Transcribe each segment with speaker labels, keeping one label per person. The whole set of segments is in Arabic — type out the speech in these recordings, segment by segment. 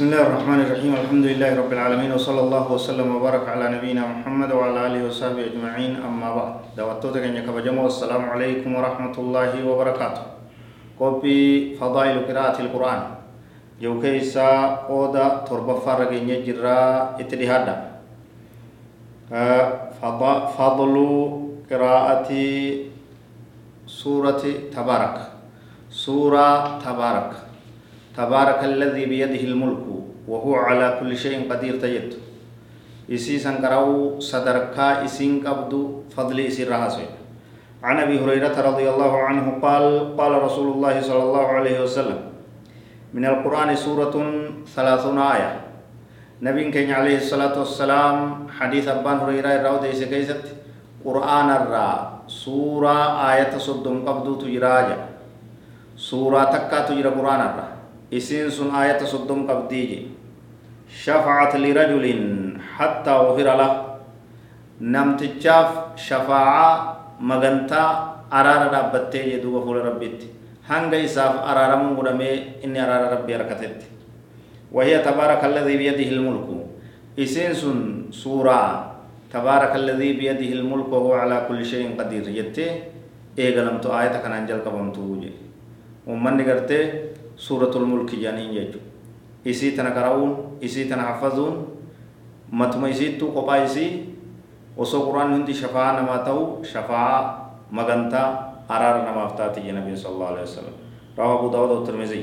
Speaker 1: بسم الله الرحمن الرحيم. الحمد لله رب العالمين وصلى الله وسلم وبارك على نبينا محمد وعلى آله وصحبه أجمعين. أما بعد دعوتو تكن كبجمو السلام عليكم ورحمة الله وبركاته. قبي فضائل قراءة القرآن. جو كيسا أودا تربة فرق جرا اتدهادا فضل قراءة سورة تبارك. سورة تبارك. تبارك الذي بيده الملك. وهو على كل شيء قدير تجد إسي سنكرو صدركا إسين قبض فضل إسي رهاسي عن أبي هريرة رضي الله عنه قال قال رسول الله صلى الله عليه وسلم من القرآن سورة ثلاثون آية. نبي كين عليه الصلاة والسلام حديث أبان هريرة الرود إسي كيست قرآن الرا سورة آية صدم قبض تجراجة سورة تكا تجرى قرآن الرا. isiin sun aayata soddom qabdiiji shafacat lirajulin hattaa wafira lah namtichaaf shafaaca magantaa araara dhaabbattee jee duuba fuula rabbitti hanga isaaf araaramuun godhamee inni araara rabbii harkatetti وهي تبارك الذي بيده الملك إسين سن سورة تبارك الذي بيده الملك وهو على كل شيء قدير جتة إيغا لم آية كان أنجل قبم توجي ومن نقرته suuratul mulki jedhaniin jechuudha isii tana qara'uun isii tana hafazuun matuma isiittuu kophaa isii osoo quraan hundi shafaa namaa ta'u shafaa magantaa araara namaaf taati jedhe nabiin sallallahu alaihi wasallam رواه أبو داود والترمذي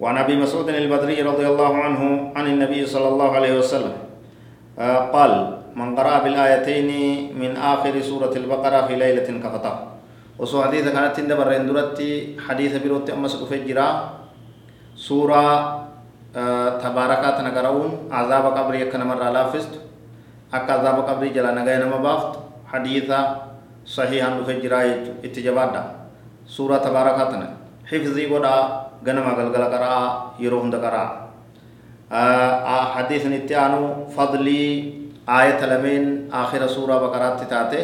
Speaker 1: وعن أبي مسعود البدري رضي الله عنه عن النبي صلى الله عليه وسلم قال من قرأ بالآيتين من آخر سورة البقرة في ليلة hadiisa kanatti hin dabarreen duratti hadiisa birootti ammas dhufe jira suuraa tabaarakaa tana qara'uun azaaba qabrii akka namarraa laaffistu akka azaaba qabrii jala nagaya nama baaftu hadiisa sahiihan dhufe jira jechu itti jabaadha suuraa tabaarakaa tana xifzii godhaa ganama galgala qara'aa yeroo hunda qara'aa hadiisni itti aanu fadlii aayata lameen aakhira suuraa baqaraatti taate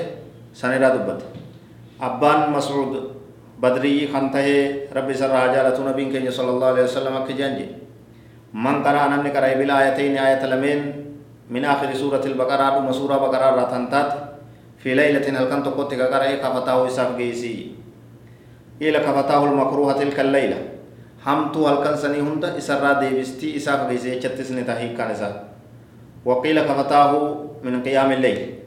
Speaker 1: sanirraa dubbate أبان مسعود بدري خنته ربي سر جالة نبي كي صلى الله عليه وسلم كجانجي من قرأ أن قرأ بالآيتين آية لمن من آخر سورة البقرة وما سورة بقرة راتنتات في ليلة هل كنت قلت قرأ كفتاه إساف جيسي إلى كفتاه المكروه تلك الليلة همتو هل كان سني هند إسرى ديبستي إساف جيسي چتسني تحيق كان إساف وقيل كفتاه من قيام الليل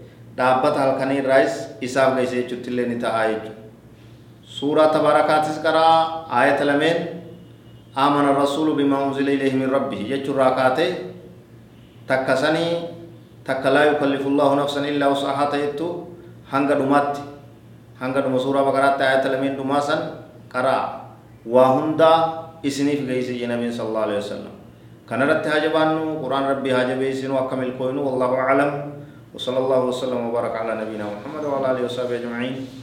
Speaker 1: isaaf geesse jechuutti illee ni ta'a jechuudha suuraa tabaarakaatis qaraa aayata lameen آمن الرسول بما أنزل إليه من ربه. يجر راكاته تكسني تك لا يكلف الله نفسا إلا وسعها تيتو هنگا دمات هنگا دم سورة بقرات آيات لمن دماسا قرا وهندا إسنيف غيسي النبي صلى الله عليه وسلم. كان رت هاجبانو قرآن ربي هاجبي سنو أكمل كوينو والله أعلم. وصلى الله وسلم وبارك على نبينا محمد وعلى آله وصحبه أجمعين.